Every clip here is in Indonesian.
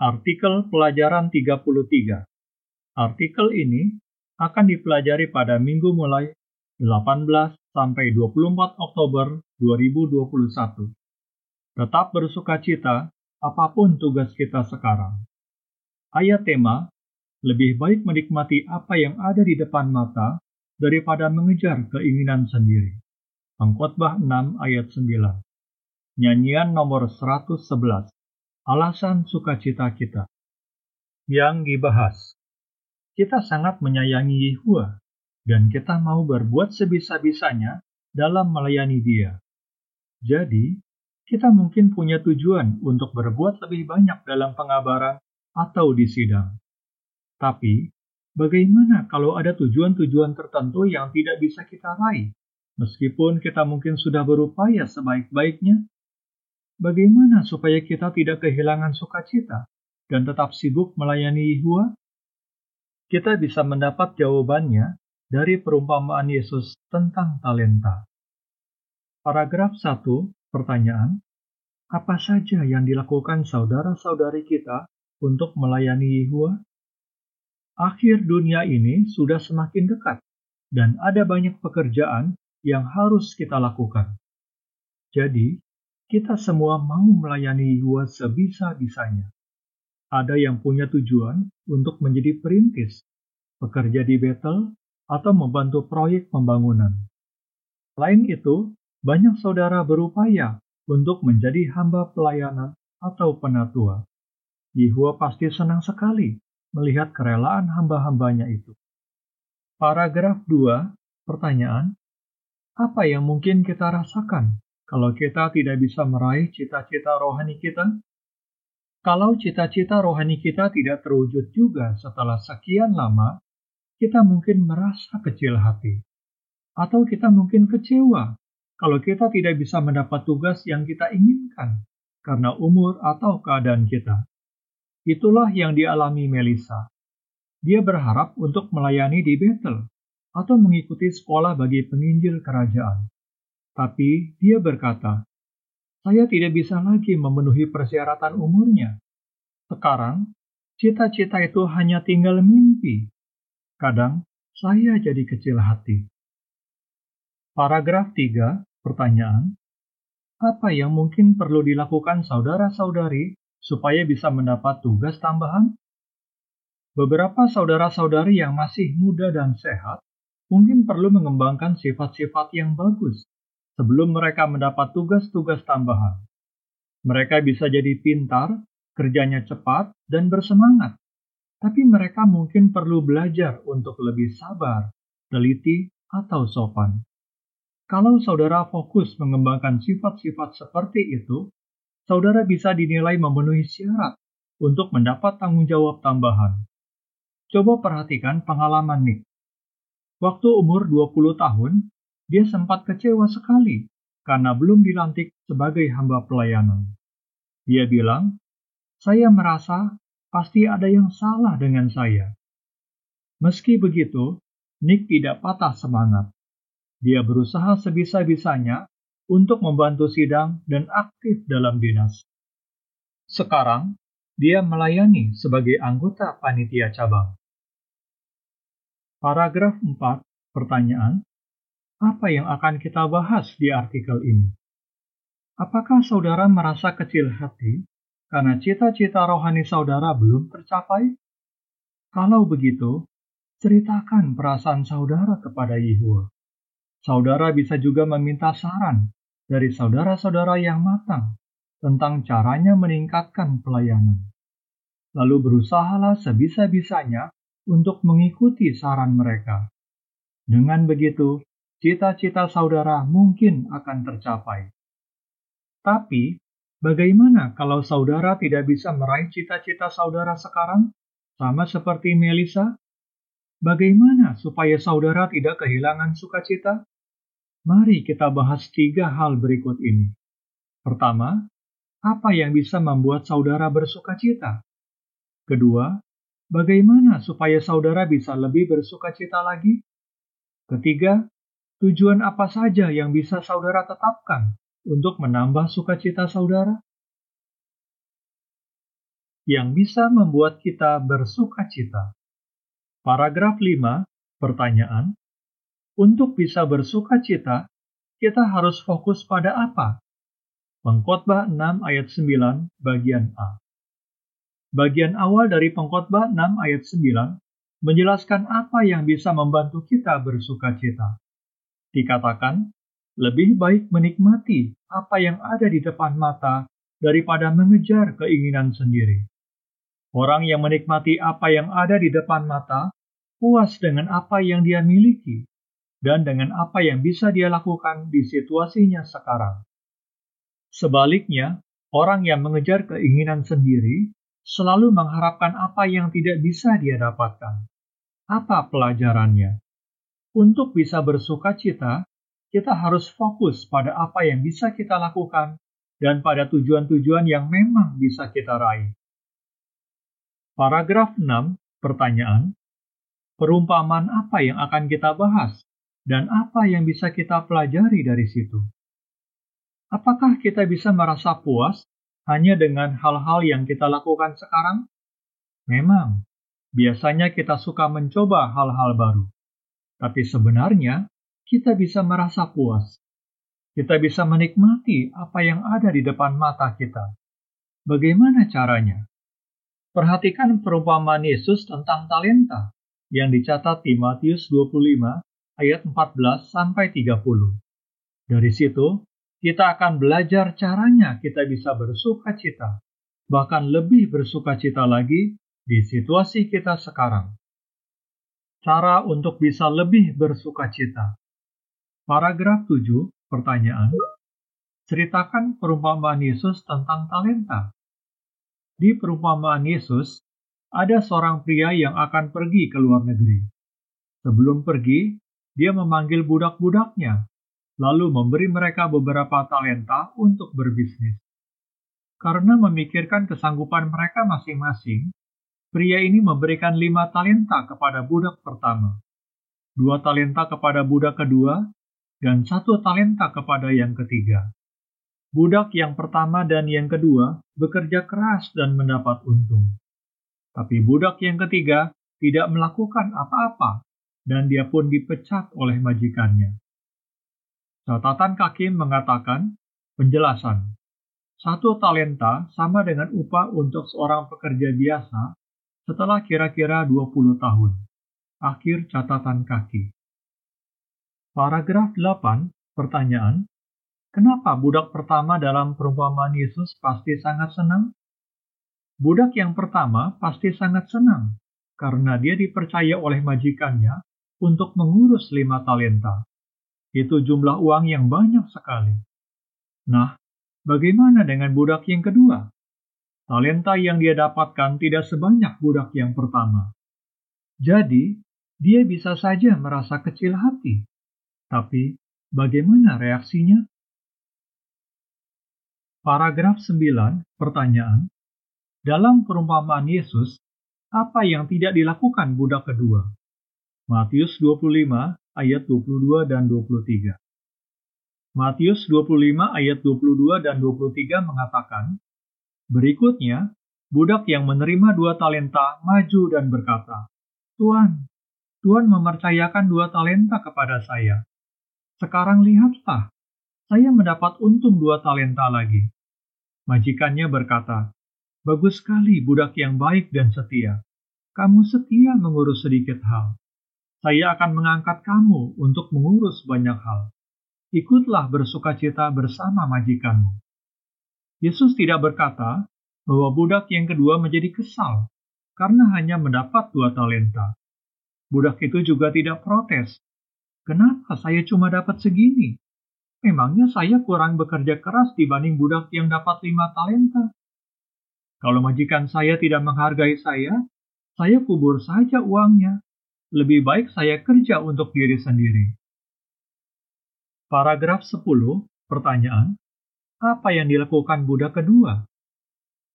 Artikel pelajaran 33. Artikel ini akan dipelajari pada minggu mulai 18 sampai 24 Oktober 2021. Tetap bersuka cita apa pun tugas kita sekarang. Ayat tema, lebih baik menikmati apa yang ada di depan mata daripada mengejar keinginan sendiri. Pengkhotbah 6 ayat 9. Nyanyian nomor 111. Alasan sukacita kita. Yang dibahas. Kita sangat menyayangi Yehua dan kita mau berbuat sebisa-bisanya dalam melayani Dia. Jadi, kita mungkin punya tujuan untuk berbuat lebih banyak dalam pengabaran atau di sidang. Tapi, bagaimana kalau ada tujuan-tujuan tertentu yang tidak bisa kita raih Meskipun kita mungkin sudah berupaya sebaik-baiknya, bagaimana supaya kita tidak kehilangan sukacita dan tetap sibuk melayani Yehua? Kita bisa mendapat jawabannya dari perumpamaan Yesus tentang talenta. Paragraf 1, pertanyaan, apa saja yang dilakukan saudara-saudari kita untuk melayani Yehua? Akhir dunia ini sudah semakin dekat, dan ada banyak pekerjaan yang harus kita lakukan. Jadi, kita semua mau melayani Yehua sebisa-bisanya. Ada yang punya tujuan untuk menjadi perintis, bekerja di Betel, atau membantu proyek pembangunan. Selain itu, banyak saudara berupaya untuk menjadi hamba pelayanan atau penatua. Yehua pasti senang sekali melihat kerelaan hamba-hambanya itu. Paragraf 2, pertanyaan, apa yang mungkin kita rasakan kalau kita tidak bisa meraih cita-cita rohani kita? Kalau cita-cita rohani kita tidak terwujud juga setelah sekian lama, kita mungkin merasa kecil hati. Atau kita mungkin kecewa kalau kita tidak bisa mendapat tugas yang kita inginkan karena umur atau keadaan kita. Itulah yang dialami Melissa. Dia berharap untuk melayani di Bethel, atau mengikuti sekolah bagi penginjil kerajaan. Tapi dia berkata, saya tidak bisa lagi memenuhi persyaratan umurnya. Sekarang, cita-cita itu hanya tinggal mimpi. Kadang, saya jadi kecil hati. Paragraf 3, pertanyaan. Apa yang mungkin perlu dilakukan saudara-saudari supaya bisa mendapat tugas tambahan? Beberapa saudara-saudari yang masih muda dan sehat mungkin perlu mengembangkan sifat-sifat yang bagus sebelum mereka mendapat tugas-tugas tambahan. Mereka bisa jadi pintar, kerjanya cepat, dan bersemangat. Tapi mereka mungkin perlu belajar untuk lebih sabar, teliti, atau sopan. Kalau saudara fokus mengembangkan sifat-sifat seperti itu, saudara bisa dinilai memenuhi syarat untuk mendapat tanggung jawab tambahan. Coba perhatikan pengalaman Nick. Waktu umur 20 tahun, dia sempat kecewa sekali karena belum dilantik sebagai hamba pelayanan. Dia bilang, saya merasa pasti ada yang salah dengan saya. Meski begitu, Nick tidak patah semangat. Dia berusaha sebisa-bisanya untuk membantu sidang dan aktif dalam dinas. Sekarang, dia melayani sebagai anggota panitia cabang. Paragraf 4, pertanyaan, apa yang akan kita bahas di artikel ini? Apakah saudara merasa kecil hati karena cita-cita rohani saudara belum tercapai? Kalau begitu, ceritakan perasaan saudara kepada Yehua. Saudara bisa juga meminta saran dari saudara-saudara yang matang tentang caranya meningkatkan pelayanan. Lalu berusahalah sebisa-bisanya untuk mengikuti saran mereka. Dengan begitu, cita-cita saudara mungkin akan tercapai. Tapi, bagaimana kalau saudara tidak bisa meraih cita-cita saudara sekarang, sama seperti Melisa? Bagaimana supaya saudara tidak kehilangan sukacita? Mari kita bahas tiga hal berikut ini. Pertama, apa yang bisa membuat saudara bersukacita? Kedua, Bagaimana supaya saudara bisa lebih bersuka cita lagi? Ketiga, tujuan apa saja yang bisa saudara tetapkan untuk menambah sukacita saudara? yang bisa membuat kita bersuka cita. Paragraf 5, pertanyaan. Untuk bisa bersuka cita, kita harus fokus pada apa? Pengkhotbah 6 ayat 9 bagian A. Bagian awal dari pengkhotbah 6 ayat 9 menjelaskan apa yang bisa membantu kita bersuka cita. Dikatakan, lebih baik menikmati apa yang ada di depan mata daripada mengejar keinginan sendiri. Orang yang menikmati apa yang ada di depan mata, puas dengan apa yang dia miliki, dan dengan apa yang bisa dia lakukan di situasinya sekarang. Sebaliknya, orang yang mengejar keinginan sendiri selalu mengharapkan apa yang tidak bisa dia dapatkan. Apa pelajarannya? Untuk bisa bersuka cita, kita harus fokus pada apa yang bisa kita lakukan dan pada tujuan-tujuan yang memang bisa kita raih. Paragraf 6, pertanyaan. Perumpamaan apa yang akan kita bahas dan apa yang bisa kita pelajari dari situ? Apakah kita bisa merasa puas hanya dengan hal-hal yang kita lakukan sekarang? Memang, biasanya kita suka mencoba hal-hal baru. Tapi sebenarnya, kita bisa merasa puas. Kita bisa menikmati apa yang ada di depan mata kita. Bagaimana caranya? Perhatikan perumpamaan Yesus tentang talenta yang dicatat di Matius 25 ayat 14 sampai 30. Dari situ, kita akan belajar caranya kita bisa bersuka cita, bahkan lebih bersuka cita lagi di situasi kita sekarang. Cara untuk bisa lebih bersuka cita. Paragraf 7, pertanyaan. Ceritakan perumpamaan Yesus tentang talenta. Di perumpamaan Yesus, ada seorang pria yang akan pergi ke luar negeri. Sebelum pergi, dia memanggil budak-budaknya lalu memberi mereka beberapa talenta untuk berbisnis. Karena memikirkan kesanggupan mereka masing-masing, pria ini memberikan lima talenta kepada budak pertama, dua talenta kepada budak kedua, dan satu talenta kepada yang ketiga. Budak yang pertama dan yang kedua bekerja keras dan mendapat untung. Tapi budak yang ketiga tidak melakukan apa-apa, dan dia pun dipecat oleh majikannya. Catatan kaki mengatakan, penjelasan. Satu talenta sama dengan upah untuk seorang pekerja biasa setelah kira-kira 20 tahun. Akhir catatan kaki. Paragraf 8, pertanyaan. Kenapa budak pertama dalam perumpamaan Yesus pasti sangat senang? Budak yang pertama pasti sangat senang karena dia dipercaya oleh majikannya untuk mengurus lima talenta. Itu jumlah uang yang banyak sekali. Nah, bagaimana dengan budak yang kedua? Talenta yang dia dapatkan tidak sebanyak budak yang pertama. Jadi, dia bisa saja merasa kecil hati. Tapi, bagaimana reaksinya? Paragraf 9, pertanyaan. Dalam perumpamaan Yesus, apa yang tidak dilakukan budak kedua? Matius 25 ayat 22 dan 23. Matius 25 ayat 22 dan 23 mengatakan, Berikutnya, budak yang menerima dua talenta maju dan berkata, Tuan, Tuhan mempercayakan dua talenta kepada saya. Sekarang lihatlah, saya mendapat untung dua talenta lagi. Majikannya berkata, Bagus sekali budak yang baik dan setia. Kamu setia mengurus sedikit hal saya akan mengangkat kamu untuk mengurus banyak hal. Ikutlah bersuka cita bersama majikanmu. Yesus tidak berkata bahwa budak yang kedua menjadi kesal karena hanya mendapat dua talenta. Budak itu juga tidak protes. Kenapa saya cuma dapat segini? Memangnya saya kurang bekerja keras dibanding budak yang dapat lima talenta? Kalau majikan saya tidak menghargai saya, saya kubur saja uangnya lebih baik saya kerja untuk diri sendiri. Paragraf 10, pertanyaan, apa yang dilakukan budak kedua?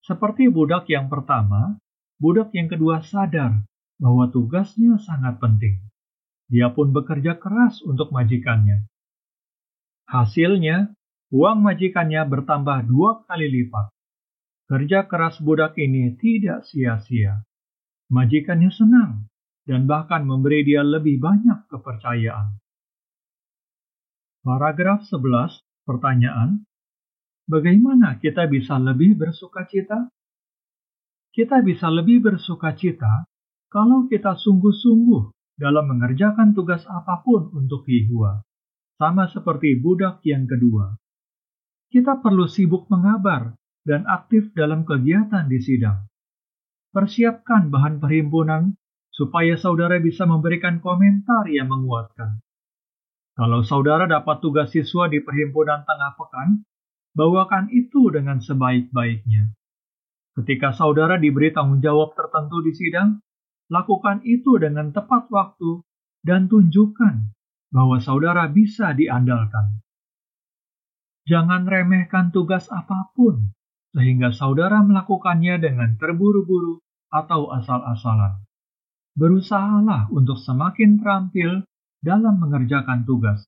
Seperti budak yang pertama, budak yang kedua sadar bahwa tugasnya sangat penting. Dia pun bekerja keras untuk majikannya. Hasilnya, uang majikannya bertambah dua kali lipat. Kerja keras budak ini tidak sia-sia. Majikannya senang dan bahkan memberi dia lebih banyak kepercayaan. Paragraf 11, pertanyaan. Bagaimana kita bisa lebih bersuka cita? Kita bisa lebih bersuka cita kalau kita sungguh-sungguh dalam mengerjakan tugas apa pun untuk Yehua, sama seperti budak yang kedua. Kita perlu sibuk mengabar dan aktif dalam kegiatan di sidang. Persiapkan bahan perhimpunan supaya saudara bisa memberikan komentar yang menguatkan. Kalau saudara dapat tugas siswa di perhimpunan tengah pekan, bawakan itu dengan sebaik-baiknya. Ketika saudara diberi tanggung jawab tertentu di sidang, lakukan itu dengan tepat waktu dan tunjukkan bahwa saudara bisa diandalkan. Jangan remehkan tugas apa pun sehingga saudara melakukannya dengan terburu-buru atau asal-asalan. Berusahalah untuk semakin terampil dalam mengerjakan tugas.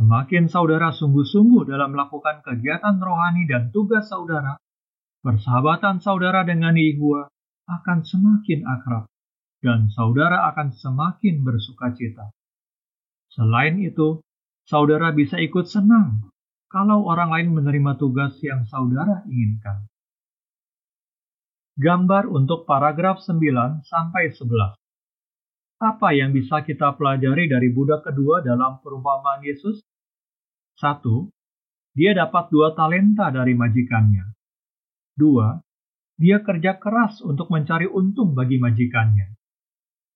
Semakin saudara sungguh-sungguh dalam melakukan kegiatan rohani dan tugas saudara, persahabatan saudara dengan Yehua akan semakin akrab, dan saudara akan semakin bersuka cita. Selain itu, saudara bisa ikut senang kalau orang lain menerima tugas yang saudara inginkan. Gambar untuk paragraf 9 sampai 11. Apa yang bisa kita pelajari dari budak kedua dalam perumpamaan Yesus? 1. Dia dapat dua talenta dari majikannya. 2. Dia kerja keras untuk mencari untung bagi majikannya.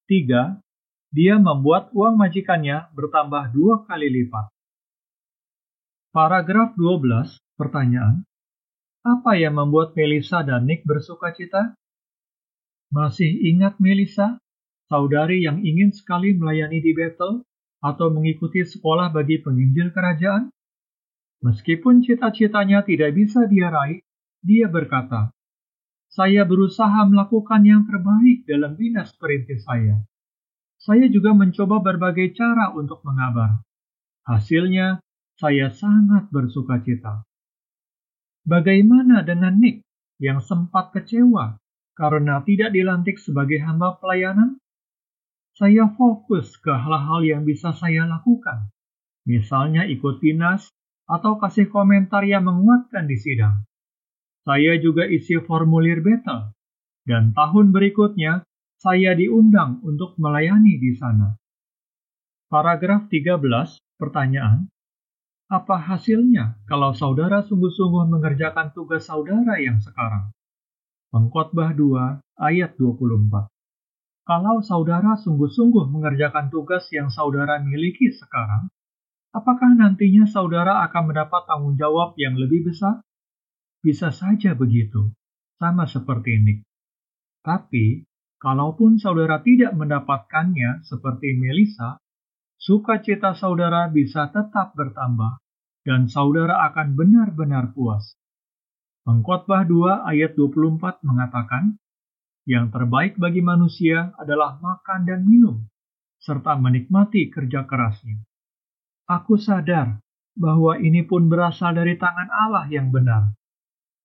3. Dia membuat uang majikannya bertambah dua kali lipat. Paragraf 12, pertanyaan. Apa yang membuat Melisa dan Nick bersuka cita? Masih ingat Melisa, saudari yang ingin sekali melayani di Bethel atau mengikuti sekolah bagi penginjil kerajaan? Meskipun cita-citanya tidak bisa dia raih, dia berkata, saya berusaha melakukan yang terbaik dalam dinas perintis saya. Saya juga mencoba berbagai cara untuk mengabar. Hasilnya, saya sangat bersuka cita. Bagaimana dengan Nick yang sempat kecewa karena tidak dilantik sebagai hamba pelayanan? Saya fokus ke hal-hal yang bisa saya lakukan, misalnya ikut dinas atau kasih komentar yang menguatkan di sidang. Saya juga isi formulir beta, dan tahun berikutnya saya diundang untuk melayani di sana. Paragraf 13, pertanyaan. Apa hasilnya kalau saudara sungguh-sungguh mengerjakan tugas saudara yang sekarang? Pengkhotbah 2 ayat 24. Kalau saudara sungguh-sungguh mengerjakan tugas yang saudara miliki sekarang, apakah nantinya saudara akan mendapat tanggung jawab yang lebih besar? Bisa saja begitu, sama seperti Nick. Tapi, kalaupun saudara tidak mendapatkannya seperti Melissa, sukacita saudara bisa tetap bertambah, dan saudara akan benar-benar puas. Pengkhotbah 2 ayat 24 mengatakan, yang terbaik bagi manusia adalah makan dan minum, serta menikmati kerja kerasnya. Aku sadar bahwa ini pun berasal dari tangan Allah yang benar.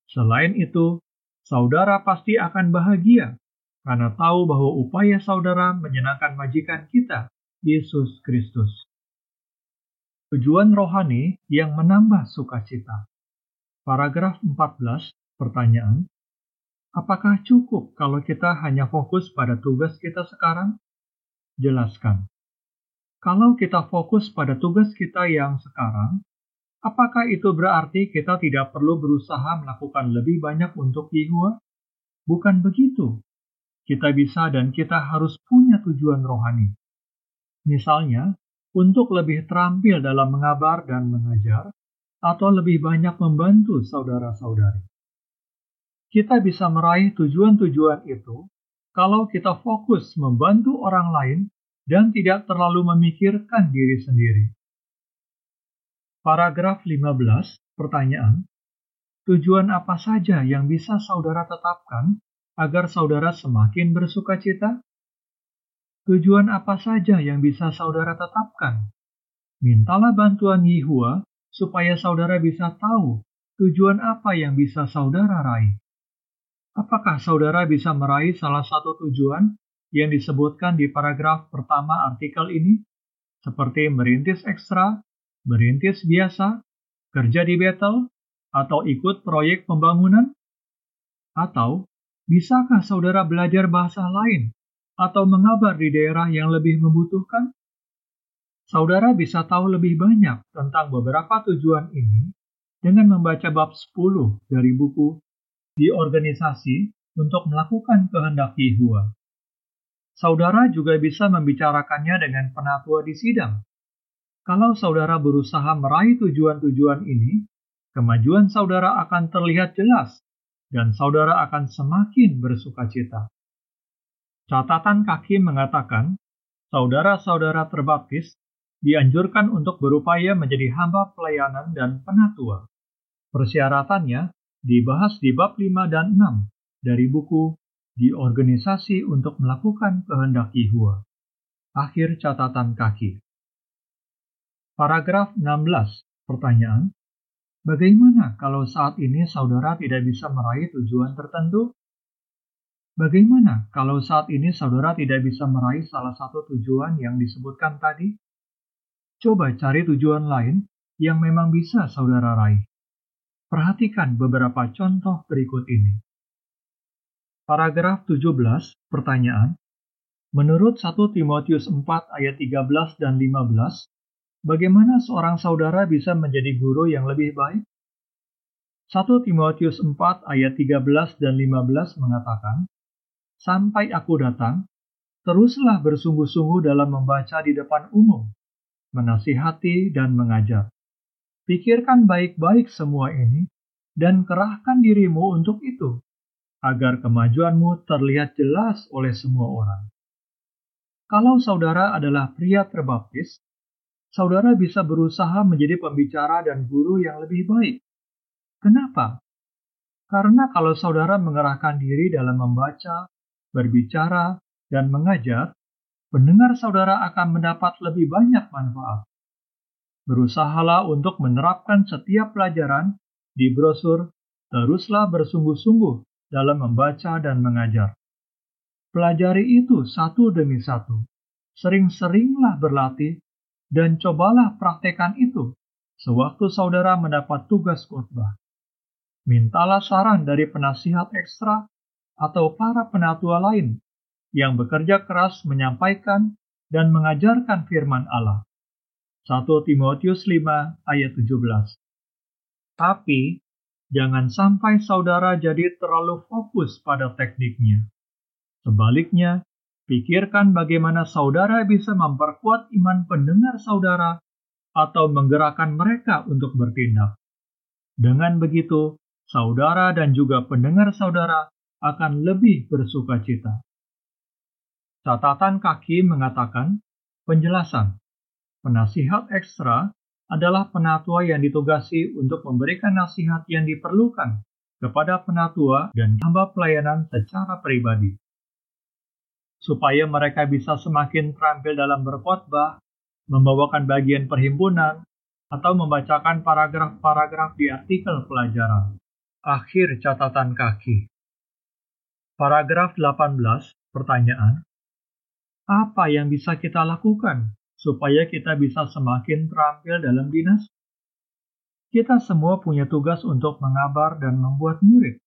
Selain itu, saudara pasti akan bahagia karena tahu bahwa upaya saudara menyenangkan majikan kita, Yesus Kristus. Tujuan rohani yang menambah sukacita. Paragraf 14, pertanyaan. Apakah cukup kalau kita hanya fokus pada tugas kita sekarang? Jelaskan. Kalau kita fokus pada tugas kita yang sekarang, apakah itu berarti kita tidak perlu berusaha melakukan lebih banyak untuk Yehua? Bukan begitu. Kita bisa dan kita harus punya tujuan rohani. Misalnya, untuk lebih terampil dalam mengabar dan mengajar, atau lebih banyak membantu saudara-saudari. Kita bisa meraih tujuan-tujuan itu kalau kita fokus membantu orang lain dan tidak terlalu memikirkan diri sendiri. Paragraf 15, pertanyaan. Tujuan apa saja yang bisa saudara tetapkan agar saudara semakin bersuka cita? Tujuan apa saja yang bisa saudara tetapkan? Mintalah bantuan Yehua supaya saudara bisa tahu tujuan apa yang bisa saudara raih. Apakah saudara bisa meraih salah satu tujuan yang disebutkan di paragraf pertama artikel ini? Seperti merintis ekstra, merintis biasa, kerja di battle, atau ikut proyek pembangunan? Atau, bisakah saudara belajar bahasa lain atau mengabar di daerah yang lebih membutuhkan? Saudara bisa tahu lebih banyak tentang beberapa tujuan ini dengan membaca bab 10 dari buku di organisasi untuk melakukan kehendak Yehua. Saudara juga bisa membicarakannya dengan penatua di sidang. Kalau saudara berusaha meraih tujuan-tujuan ini, kemajuan saudara akan terlihat jelas dan saudara akan semakin bersuka cita. Catatan kaki mengatakan, saudara-saudara terbaptis dianjurkan untuk berupaya menjadi hamba pelayanan dan penatua. Persyaratannya dibahas di bab 5 dan 6 dari buku di organisasi untuk melakukan kehendak Yehua. Akhir catatan kaki. Paragraf 16. Pertanyaan. Bagaimana kalau saat ini saudara tidak bisa meraih tujuan tertentu? Bagaimana kalau saat ini saudara tidak bisa meraih salah satu tujuan yang disebutkan tadi? Coba cari tujuan lain yang memang bisa saudara raih. Perhatikan beberapa contoh berikut ini. Paragraf 17, pertanyaan. Menurut 1 Timotius 4 ayat 13 dan 15, bagaimana seorang saudara bisa menjadi guru yang lebih baik? 1 Timotius 4 ayat 13 dan 15 mengatakan, Sampai aku datang, teruslah bersungguh-sungguh dalam membaca di depan umum, menasihati dan mengajar. Pikirkan baik-baik semua ini dan kerahkan dirimu untuk itu, agar kemajuanmu terlihat jelas oleh semua orang. Kalau saudara adalah pria terbaptis, saudara bisa berusaha menjadi pembicara dan guru yang lebih baik. Kenapa? Karena kalau saudara mengerahkan diri dalam membaca, berbicara, dan mengajar, pendengar saudara akan mendapat lebih banyak manfaat. Berusahalah untuk menerapkan setiap pelajaran di brosur, teruslah bersungguh-sungguh dalam membaca dan mengajar. Pelajari itu satu demi satu. Sering-seringlah berlatih dan cobalah praktekan itu sewaktu saudara mendapat tugas khotbah. Mintalah saran dari penasihat ekstra atau para penatua lain yang bekerja keras menyampaikan dan mengajarkan firman Allah. 1 Timotius 5 ayat 17. Tapi, jangan sampai saudara jadi terlalu fokus pada tekniknya. Sebaliknya, pikirkan bagaimana saudara bisa memperkuat iman pendengar saudara atau menggerakkan mereka untuk bertindak. Dengan begitu, saudara dan juga pendengar saudara akan lebih bersuka cita. Catatan kaki mengatakan penjelasan Penasihat ekstra adalah penatua yang ditugasi untuk memberikan nasihat yang diperlukan kepada penatua dan hamba pelayanan secara pribadi. Supaya mereka bisa semakin terampil dalam berkhotbah, membawakan bagian perhimpunan, atau membacakan paragraf-paragraf di artikel pelajaran. Akhir catatan kaki. Paragraf 18, pertanyaan. Apa yang bisa kita lakukan supaya kita bisa semakin terampil dalam dinas? Kita semua punya tugas untuk mengabar dan membuat murid.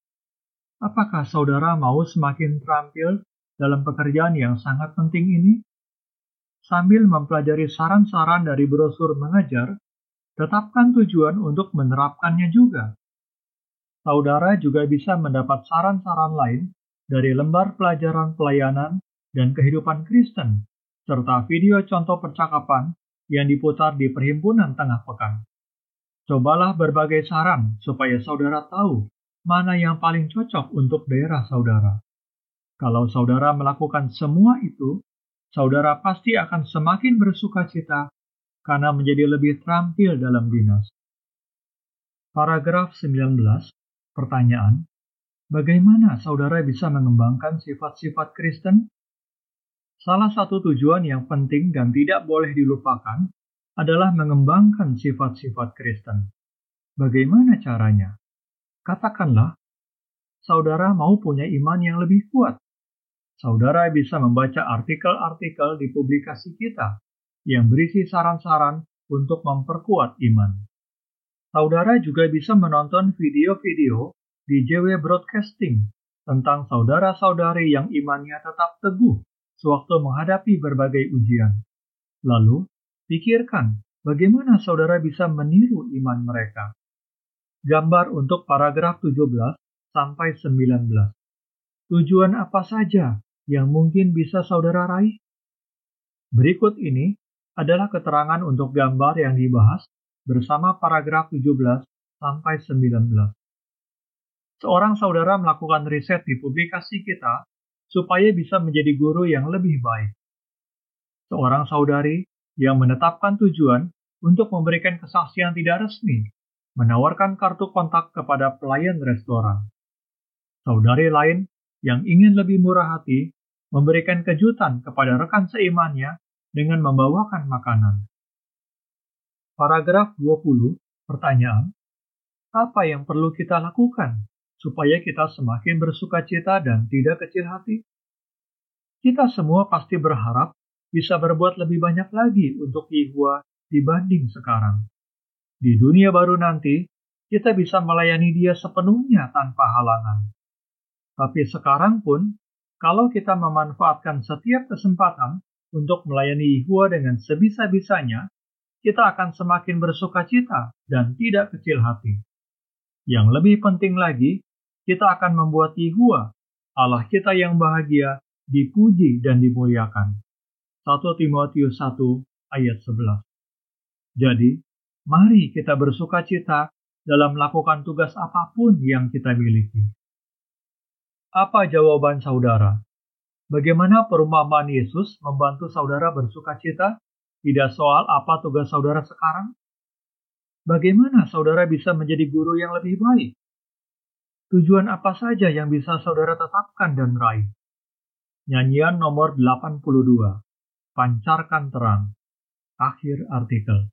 Apakah saudara mau semakin terampil dalam pekerjaan yang sangat penting ini? Sambil mempelajari saran-saran dari brosur mengajar, tetapkan tujuan untuk menerapkannya juga. Saudara juga bisa mendapat saran-saran lain dari lembar pelajaran pelayanan dan kehidupan Kristen serta video contoh percakapan yang diputar di perhimpunan tengah pekan. Cobalah berbagai saran supaya saudara tahu mana yang paling cocok untuk daerah saudara. Kalau saudara melakukan semua itu, saudara pasti akan semakin bersuka cita karena menjadi lebih terampil dalam dinas. Paragraf 19, pertanyaan, bagaimana saudara bisa mengembangkan sifat-sifat Kristen Salah satu tujuan yang penting dan tidak boleh dilupakan adalah mengembangkan sifat-sifat Kristen. Bagaimana caranya? Katakanlah, saudara mau punya iman yang lebih kuat. Saudara bisa membaca artikel-artikel di publikasi kita yang berisi saran-saran untuk memperkuat iman. Saudara juga bisa menonton video-video di JW Broadcasting tentang saudara-saudari yang imannya tetap teguh sewaktu menghadapi berbagai ujian. Lalu, pikirkan bagaimana saudara bisa meniru iman mereka. Gambar untuk paragraf 17 sampai 19. Tujuan apa saja yang mungkin bisa saudara raih? Berikut ini adalah keterangan untuk gambar yang dibahas bersama paragraf 17 sampai 19. Seorang saudara melakukan riset di publikasi kita supaya bisa menjadi guru yang lebih baik. Seorang saudari yang menetapkan tujuan untuk memberikan kesaksian tidak resmi, menawarkan kartu kontak kepada pelayan restoran. Saudari lain yang ingin lebih murah hati memberikan kejutan kepada rekan seimannya dengan membawakan makanan. Paragraf 20, pertanyaan, apa yang perlu kita lakukan supaya kita semakin bersuka cita dan tidak kecil hati? Kita semua pasti berharap bisa berbuat lebih banyak lagi untuk Yehua dibanding sekarang. Di dunia baru nanti, kita bisa melayani dia sepenuhnya tanpa halangan. Tapi sekarang pun, kalau kita memanfaatkan setiap kesempatan untuk melayani Yehua dengan sebisa-bisanya, kita akan semakin bersuka cita dan tidak kecil hati. Yang lebih penting lagi, kita akan membuat Yehua, Allah kita yang bahagia, dipuji dan dimuliakan. 1 Timotius 1 ayat 11 Jadi, mari kita bersuka cita dalam melakukan tugas apa pun yang kita miliki. Apa jawaban saudara? Bagaimana perumpamaan Yesus membantu saudara bersuka cita? Tidak soal apa tugas saudara sekarang? Bagaimana saudara bisa menjadi guru yang lebih baik? Tujuan apa saja yang bisa saudara tetapkan dan raih? Nyanyian nomor 82. Pancarkan terang. Akhir artikel.